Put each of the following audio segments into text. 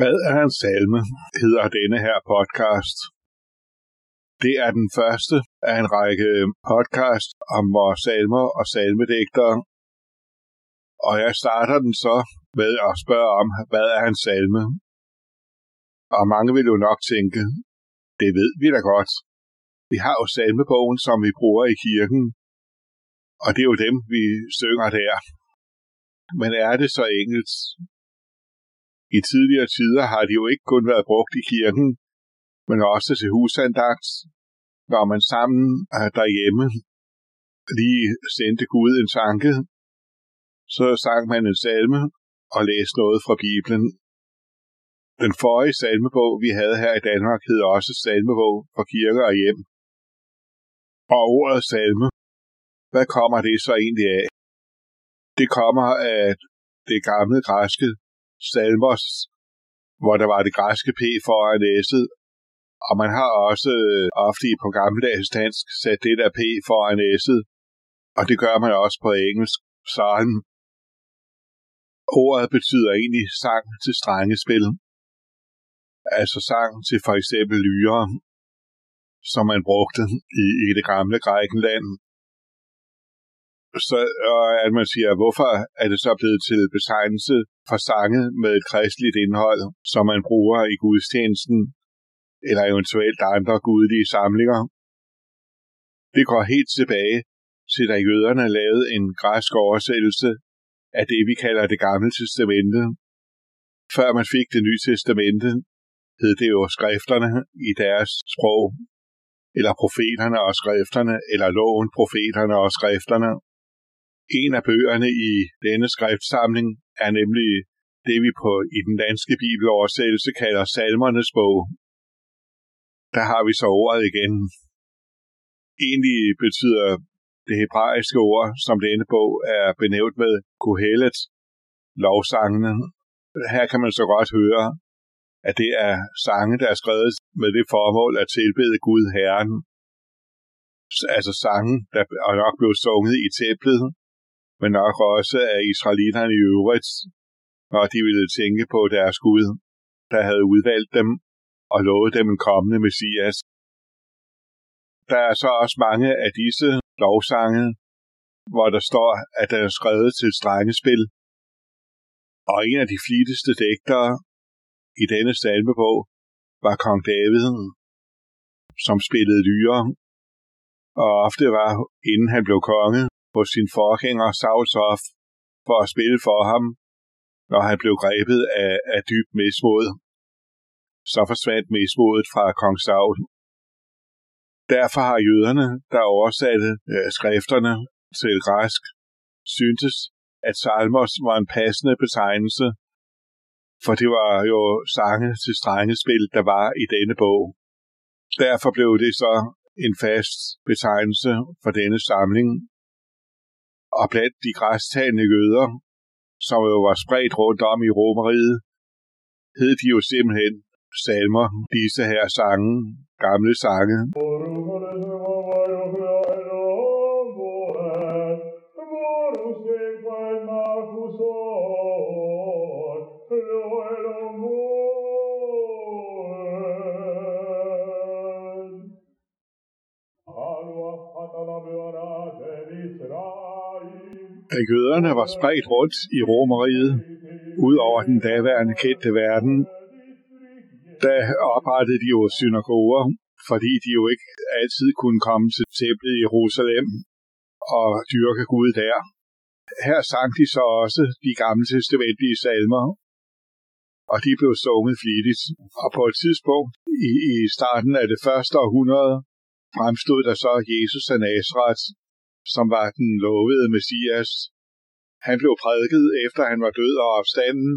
Hvad er en salme, hedder denne her podcast. Det er den første af en række podcast om vores salmer og salmedigtere. Og jeg starter den så med at spørge om, hvad er en salme? Og mange vil jo nok tænke, det ved vi da godt. Vi har jo salmebogen, som vi bruger i kirken, og det er jo dem, vi synger der. Men er det så enkelt? I tidligere tider har de jo ikke kun været brugt i kirken, men også til husandagt, når man sammen øh, derhjemme lige sendte Gud en tanke, så sang man en salme og læste noget fra Bibelen. Den forrige salmebog, vi havde her i Danmark, hed også salmebog for kirker og hjem. Og ordet salme, hvad kommer det så egentlig af? Det kommer af det gamle græske salmos, hvor der var det græske P foran S'et, og man har også øh, ofte på gammeldags dansk sat det der P foran S'et, og det gør man også på engelsk psalm. Ordet betyder egentlig sang til strengespil. Altså sang til for eksempel lyre, som man brugte i, i det gamle Grækenland så at man siger, hvorfor er det så blevet til betegnelse for sange med et kristeligt indhold, som man bruger i gudstjenesten, eller eventuelt andre gudelige samlinger. Det går helt tilbage til, da jøderne lavede en græsk oversættelse af det, vi kalder det gamle testamente. Før man fik det nye testamente, hed det jo skrifterne i deres sprog, eller profeterne og skrifterne, eller loven, profeterne og skrifterne. En af bøgerne i denne skriftsamling er nemlig det, vi på i den danske bibeloversættelse kalder salmernes bog. Der har vi så ordet igen. Egentlig betyder det hebraiske ord, som denne bog er benævnt med, Kohelet, lovsangene. Her kan man så godt høre, at det er sange, der er skrevet med det formål at tilbede Gud Herren. Altså sange, der er nok blevet sunget i templet, men nok også af israelitterne i øvrigt, når de ville tænke på deres Gud, der havde udvalgt dem og lovet dem en kommende messias. Der er så også mange af disse lovsange, hvor der står, at der er skrevet til strengespil. Og en af de flittigste digtere i denne salmebog var kong David, som spillede lyre, og ofte var, inden han blev konge, hos sin forgænger Sauls hof for at spille for ham, når han blev grebet af, af dyb mismod. Så forsvandt mismodet fra kong Saul. Derfor har jøderne, der oversatte øh, skrifterne til græsk, syntes, at salmos var en passende betegnelse, for det var jo sange til strengespil, der var i denne bog. Derfor blev det så en fast betegnelse for denne samling, og blandt de græstagende jøder, som jo var spredt rundt om i Romeriet, hed de jo simpelthen salmer, disse her sange, gamle sange. Da jøderne var spredt rundt i Romeriet, ud over den daværende kendte verden, der oprettede de jo synagoger, fordi de jo ikke altid kunne komme til templet i Jerusalem og dyrke Gud der. Her sang de så også de gamle testamentlige salmer, og de blev sunget flittigt. Og på et tidspunkt i, i starten af det første århundrede fremstod der så Jesus af Nazareth, som var den lovede Messias. Han blev prædiket efter han var død og opstanden,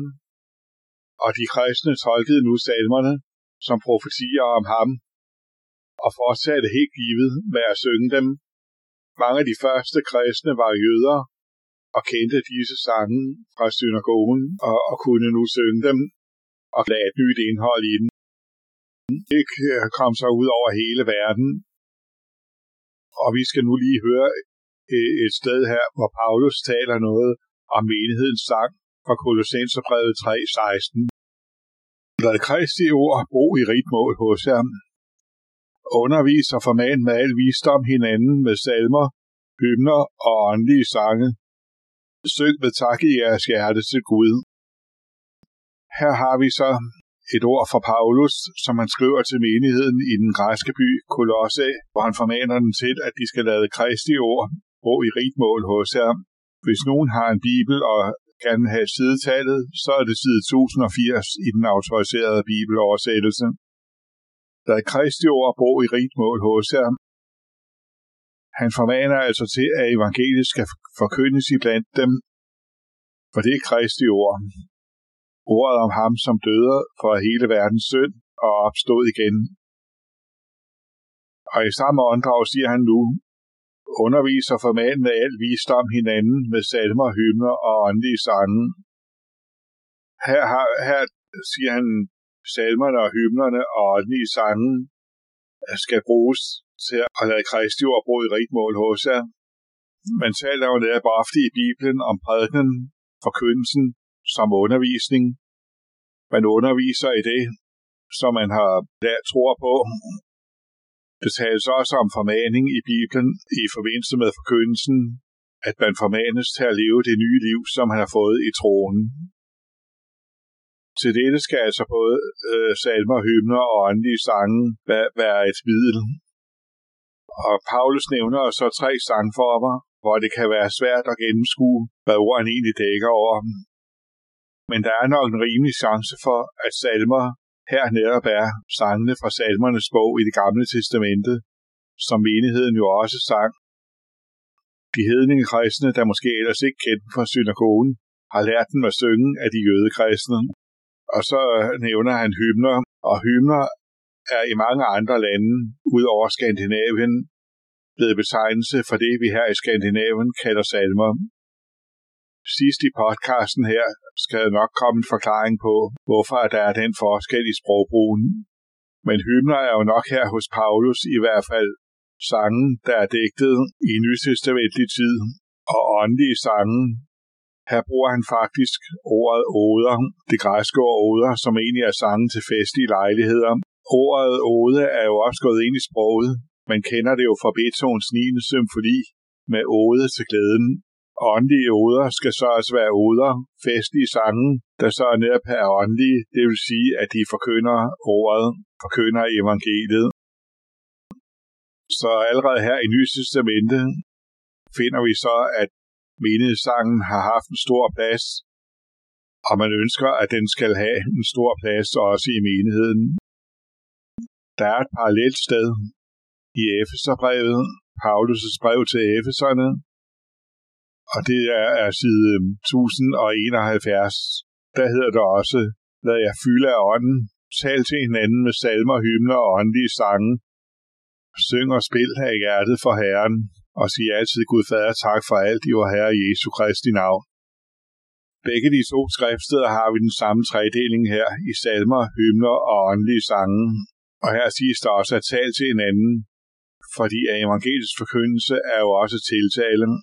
og de kristne tolkede nu salmerne som profetier om ham, og fortsatte helt givet med at synge dem. Mange af de første kristne var jøder, og kendte disse sange fra synagogen, og, og kunne nu synge dem, og lade et nyt indhold i den. Det øh, kom så ud over hele verden, og vi skal nu lige høre Øh, et sted her, hvor Paulus taler noget om menighedens sang fra Kolossenserbrevet 3:16. Lad Kristi ord bo i rigt mål hos ham. Undervis og forman med al visdom hinanden med salmer, hymner og åndelige sange. Søg med tak i jeres hjerte til Gud. Her har vi så et ord fra Paulus, som han skriver til menigheden i den græske by Kolosse, hvor han formaner den til, at de skal lade Kristi ord bo i rigt mål hos ham. Hvis nogen har en bibel og gerne have sidetallet, så er det side 1080 i den autoriserede bibeloversættelse. Lad Kristi ord bo i rigt mål hos ham. Han formaner altså til, at evangeliet skal forkyndes i blandt dem, for det er Kristi ord. Ordet om ham, som døde for hele verdens synd og opstod igen. Og i samme åndedrag siger han nu, underviser og af med al visdom hinanden med salmer, hymner og åndelige sange. Her, har, her siger han, salmerne og hymnerne og åndelige sange skal bruges til at lade Kristi ord bruge i rigt mål hos jer. Man taler jo netop ofte i Bibelen om prædiken, forkyndelsen som undervisning. Man underviser i det, som man har lært tror på, det tales også om formaning i Bibelen i forbindelse med forkyndelsen, at man formanes til at leve det nye liv, som han har fået i troen. Til dette skal altså både øh, salmer, hymner og åndelige sange være, være et middel. Og Paulus nævner så tre sangformer, hvor det kan være svært at gennemskue, hvad ordene egentlig dækker over. Men der er nok en rimelig chance for, at salmer her netop er sangene fra salmernes bog i det gamle testamente, som menigheden jo også sang. De hedninge kristne, der måske ellers ikke kendte fra synagogen, har lært dem at synge af de jødekristne. Og så nævner han hymner, og hymner er i mange andre lande, ud over Skandinavien, blevet betegnelse for det, vi her i Skandinavien kalder salmer. Sidst i podcasten her skal nok komme en forklaring på, hvorfor der er den forskel i sprogbrugen. Men hymner er jo nok her hos Paulus i hvert fald sangen, der er digtet i nytestamentlig tid, og åndelige sange. Her bruger han faktisk ordet oder, det græske ord oder, som egentlig er sange til festlige lejligheder. Ordet ode er jo også gået ind i sproget. Man kender det jo fra Beethovens 9. symfoni med ode til glæden, og åndelige oder skal så også være oder, festlige sange, der så er netop er åndelige, det vil sige, at de forkynder ordet, forkynder evangeliet. Så allerede her i Nye Testamente finder vi så, at menighedssangen har haft en stor plads, og man ønsker, at den skal have en stor plads også i menigheden. Der er et parallelt sted i Efeserbrevet, Paulus' brev til Efeserne, og det er, er side øhm, 1071. Der hedder det også, lad jeg fylde af ånden, tal til hinanden med salmer, hymner og åndelige sange. Syng og spil af hjertet for Herren, og sig altid Gud Fader tak for alt i vor Herre Jesu Kristi navn. Begge de to skriftsteder har vi den samme tredeling her i salmer, hymner og åndelige sange. Og her siges der også at tale til hinanden, fordi evangelisk forkyndelse er jo også tiltalen,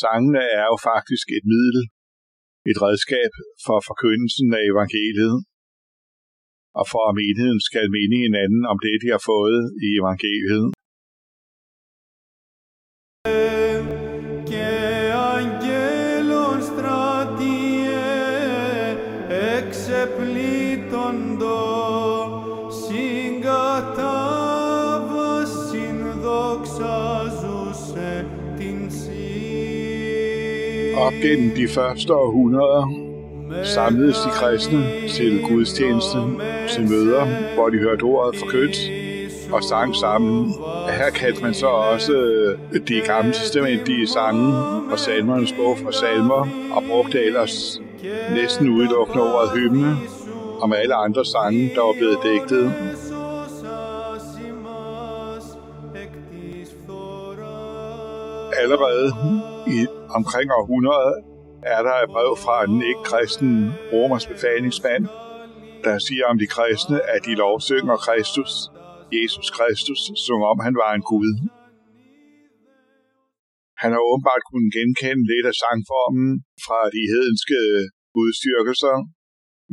Sangene er jo faktisk et middel, et redskab for forkyndelsen af evangeliet, og for at menigheden skal minde hinanden om det, de har fået i evangeliet. Op gennem de første århundreder samledes de kristne til gudstjeneste, til møder, hvor de hørte ordet forkyndt og sang sammen. Her kaldte man så også øh, de gamle testamentlige sange og salmernes bog fra salmer, og brugte ellers næsten udelukkende ordet hymne, om alle andre sange, der var blevet digtet. Allerede i omkring århundrede er der et brev fra en ikke-kristen romers befalingsmand, der siger om de kristne, at de lovsynger Kristus, Jesus Kristus, som om han var en Gud. Han har åbenbart kunnet genkende lidt af sangformen fra de hedenske gudstyrkelser,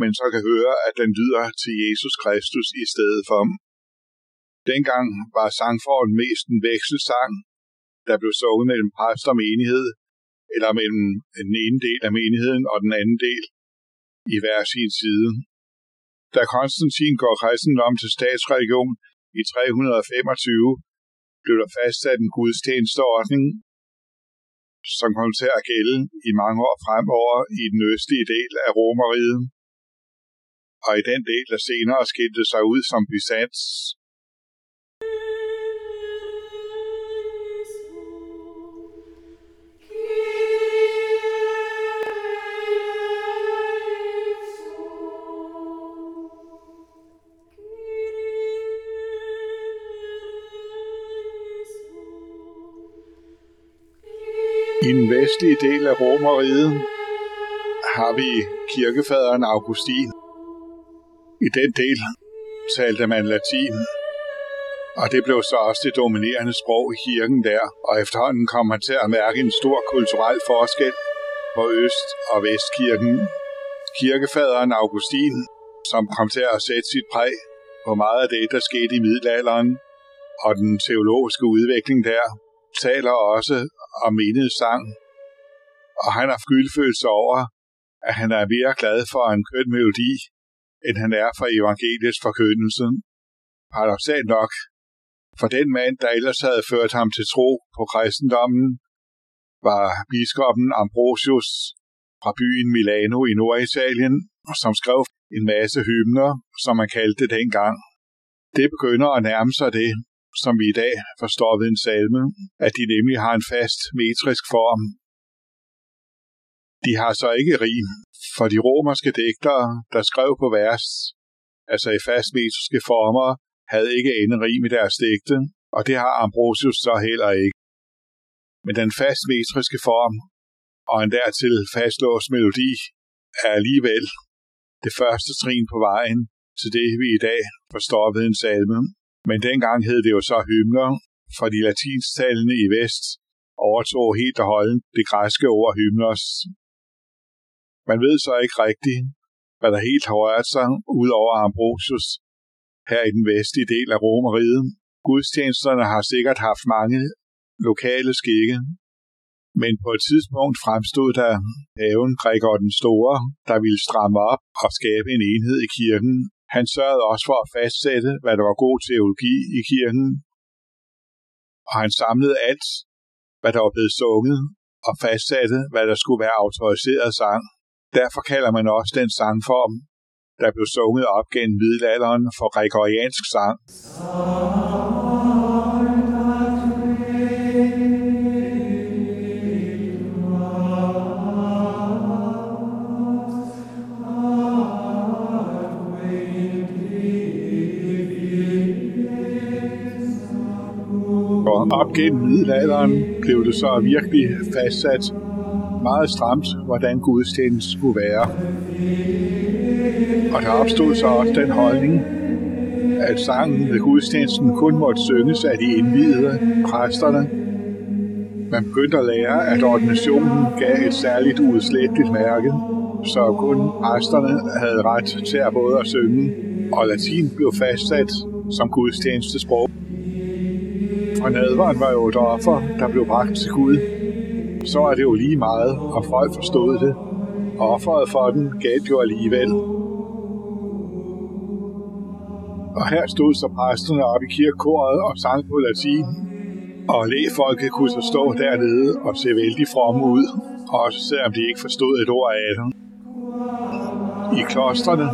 men så kan høre, at den lyder til Jesus Kristus i stedet for. Dengang var sangformen mest en vekselsang, der blev sunget mellem præst og menighed, eller mellem den ene del af menigheden og den anden del i hver sin side. Da Konstantin går kristendom til statsreligion i 325, blev der fastsat en gudstjenesteordning, som kom til at gælde i mange år fremover i den østlige del af Romeriet, og i den del, der senere skilte sig ud som Byzans. I den vestlige del af Romeriet har vi kirkefaderen Augustin. I den del talte man latin, og det blev så også det dominerende sprog i kirken der, og efterhånden kom man til at mærke en stor kulturel forskel på Øst- og Vestkirken. Kirkefaderen Augustin, som kom til at sætte sit præg på meget af det, der skete i middelalderen, og den teologiske udvikling der, taler også om sang, og han har skyldfølelse over, at han er mere glad for en køn melodi, end han er for evangeliets forkyndelse. Paradoxalt nok, for den mand, der ellers havde ført ham til tro på kristendommen, var biskoppen Ambrosius fra byen Milano i Norditalien, som skrev en masse hymner, som man kaldte det dengang. Det begynder at nærme sig det, som vi i dag forstår ved en salme, at de nemlig har en fast metrisk form. De har så ikke rim, for de romerske digtere, der skrev på vers, altså i fast metriske former, havde ikke rim i deres digte, og det har Ambrosius så heller ikke. Men den fast metriske form og en dertil fastlåst melodi er alligevel det første trin på vejen til det, vi i dag forstår ved en salme. Men dengang hed det jo så hymner, for de latinstalende i vest overtog helt og holdent det græske ord hymnos. Man ved så ikke rigtigt, hvad der helt har rørt sig ud over Ambrosius her i den vestlige del af Romeriet. Gudstjenesterne har sikkert haft mange lokale skikke, men på et tidspunkt fremstod der haven Gregor den Store, der ville stramme op og skabe en enhed i kirken, han sørgede også for at fastsætte, hvad der var god teologi i kirken, og han samlede alt, hvad der var blevet sunget, og fastsatte, hvad der skulle være autoriseret sang. Derfor kalder man også den sangform, der blev sunget op gennem middelalderen for gregoriansk sang. Op gennem middelalderen blev det så virkelig fastsat meget stramt, hvordan gudstjenesten skulle være. Og der opstod så også den holdning, at sangen ved gudstjenesten kun måtte synges af de indvidede præsterne. Man begyndte at lære, at ordinationen gav et særligt udslætteligt mærke, så kun præsterne havde ret til at både at synge, og latin blev fastsat som gudstjenestesprog og nadveren var jo et offer, der blev bragt til Gud, så er det jo lige meget, og folk forstod det. Offeret for den gav jo alligevel. Og her stod så præsterne op i kirkekoret og sang på latin, Og lægefolket kunne så stå dernede og se vældig fromme ud, også selvom de ikke forstod et ord af det. I klostrene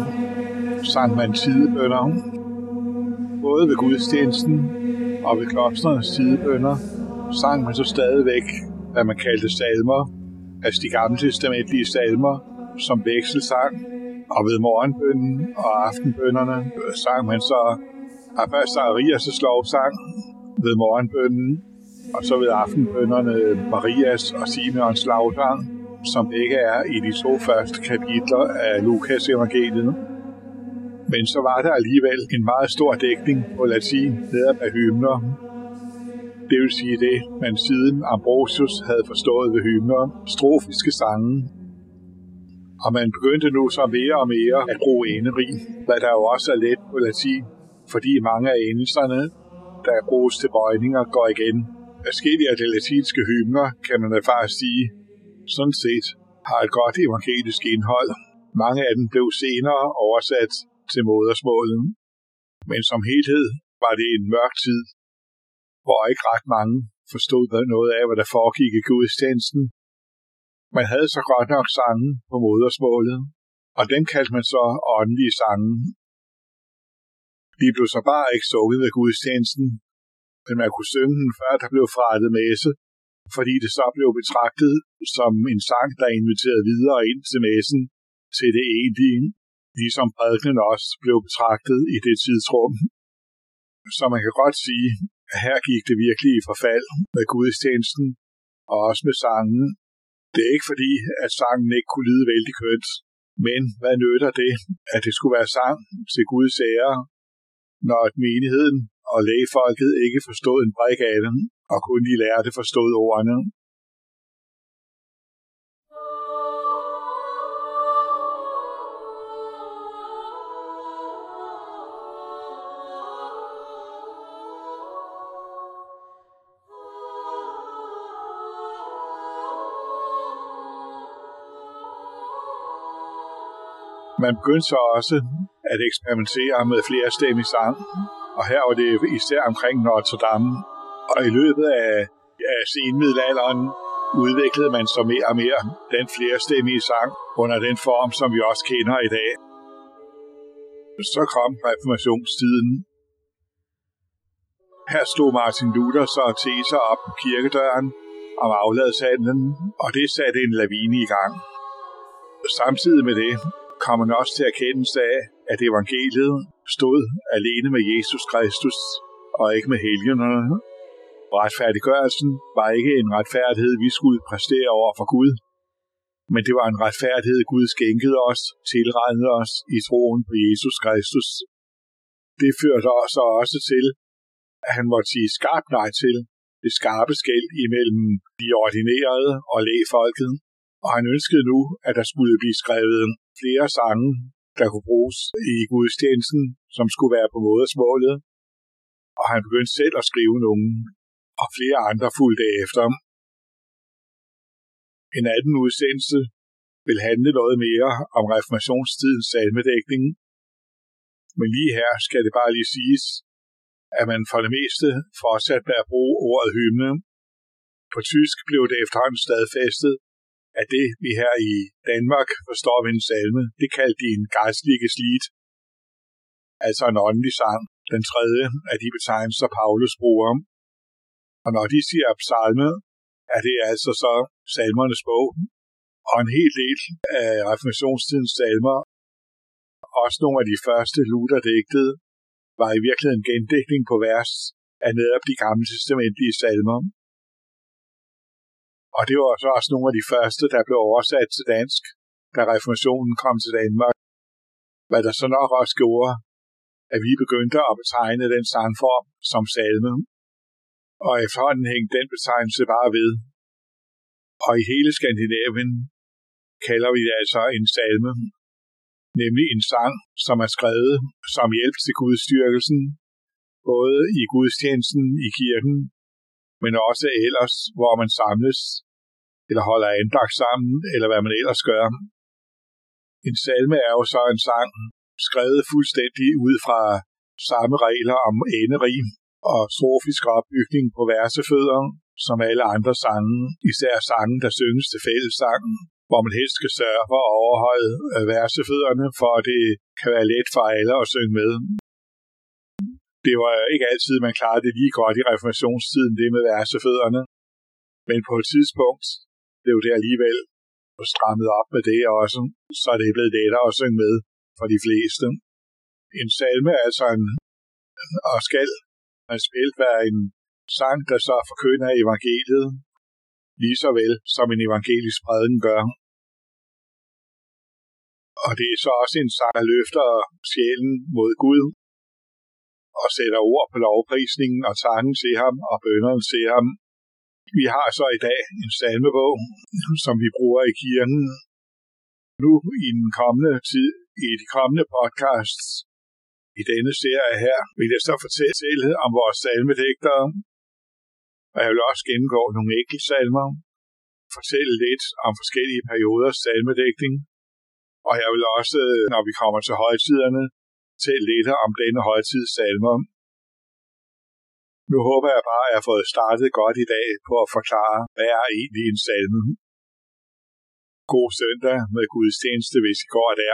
sang man tidebønder, både ved gudstjenesten og ved klostrenes tidebønder, sang man så stadigvæk, hvad man kaldte salmer, altså de gamle testamentlige salmer, som vekselsang, og ved morgenbønnen og aftenbønnerne øh, sang man så af først Arias' lovsang ved morgenbønnen, og så ved aftenbønnerne Marias og Simeons lavsang, som ikke er i de to første kapitler af Lukas evangeliet. Men så var der alligevel en meget stor dækning på latin netop af hymner. Det vil sige det, man siden Ambrosius havde forstået ved hymner, strofiske sange. Og man begyndte nu så mere og mere at bruge eneri, hvad der jo også er let på latin, fordi mange af endelserne, der bruges til bøjninger, går igen. Forskellige af de latinske hymner, kan man da faktisk sige, sådan set har et godt evangelisk indhold. Mange af dem blev senere oversat til modersmålet. Men som helhed var det en mørk tid, hvor ikke ret mange forstod noget af, hvad der foregik i gudstjenesten. Man havde så godt nok sangen på modersmålet, og den kaldte man så åndelige sange. De blev så bare ikke sunget ved gudstjenesten, men man kunne synge den, før der blev frettet messe, fordi det så blev betragtet som en sang, der inviterede videre ind til messen, til det egentlige, ligesom prædikenen også blev betragtet i det tidsrum. Så man kan godt sige, at her gik det virkelig i forfald med gudstjenesten, og også med sangen. Det er ikke fordi, at sangen ikke kunne lyde vældig kønt, men hvad nytter det, at det skulle være sang til Guds ære, når menigheden og lægefolket ikke forstod en brik af den, og kun de lærte forstod ordene. Man begyndte så også at eksperimentere med flere stemmig sang, og her var det især omkring Notre Dame. Og i løbet af, af senmiddelalderen udviklede man så mere og mere den flerstemmige sang under den form, som vi også kender i dag. Så kom reformationstiden. Her stod Martin Luther så teser op på kirkedøren om afladshandlen, og det satte en lavine i gang. Samtidig med det kom han også til erkendelse af, at evangeliet stod alene med Jesus Kristus og ikke med helgenerne. Retfærdiggørelsen var ikke en retfærdighed, vi skulle præstere over for Gud, men det var en retfærdighed, Gud skænkede os, tilregnede os i troen på Jesus Kristus. Det førte os også til, at han måtte sige skarpt nej til det skarpe skæld imellem de ordinerede og lægefolket, og han ønskede nu, at der skulle blive skrevet flere sange, der kunne bruges i gudstjenesten, som skulle være på modersmålet. Og han begyndte selv at skrive nogle, og flere andre fulgte efter ham. En anden udsendelse vil handle noget mere om reformationstidens salmedækning. Men lige her skal det bare lige siges, at man for det meste fortsat med at bruge ordet hymne. På tysk blev det efterhånden stadfæstet, at det, vi her i Danmark forstår ved en salme, det kaldte de en gejstlige slit. Altså en åndelig sang. Den tredje af de betegnelser, Paulus bruger. Og når de siger psalme, er det altså så salmernes bog. Og en hel del af reformationstidens salmer, også nogle af de første Luther-digtede, var i virkeligheden en gendækning på vers af netop de gamle testamentlige salmer. Og det var så også nogle af de første, der blev oversat til dansk, da reformationen kom til Danmark. Hvad der så nok også gjorde, at vi begyndte at betegne den sangform som salme. Og efterhånden hængte den betegnelse bare ved. Og i hele Skandinavien kalder vi det altså en salme, nemlig en sang, som er skrevet som hjælp til gudstyrkelsen, både i gudstjenesten i kirken, men også ellers, hvor man samles, eller holder andagt sammen, eller hvad man ellers gør. En salme er jo så en sang, skrevet fuldstændig ud fra samme regler om enderim og strofisk opbygning på versefødder, som alle andre sange, især sange, der synges til fællessangen, hvor man helst skal sørge for at overholde øh, versefødderne, for at det kan være let for alle at synge med. Det var ikke altid, man klarede det lige godt i reformationstiden, det med versefødderne. Men på et tidspunkt blev det alligevel strammet op med det også, så det er blevet lettere at synge med for de fleste. En salme er altså en, og skal spillet være en sang, der så forkynder evangeliet, lige så vel som en evangelisk prædiken gør. Og det er så også en sang, der løfter sjælen mod Gud og sætter ord på lovprisningen og tanken til ham og bønderne til ham. Vi har så i dag en salmebog, som vi bruger i kirken. Nu i den kommende tid, i de kommende podcasts, i denne serie her, vil jeg så fortælle om vores salmedigtere, og jeg vil også gennemgå nogle enkelte salmer, fortælle lidt om forskellige perioders salmedækning, og jeg vil også, når vi kommer til højtiderne, fortælle lidt om denne højtids salmer. Nu håber jeg bare, at jeg har fået startet godt i dag på at forklare, hvad er egentlig en salme. God søndag med gudstjeneste, hvis I går der.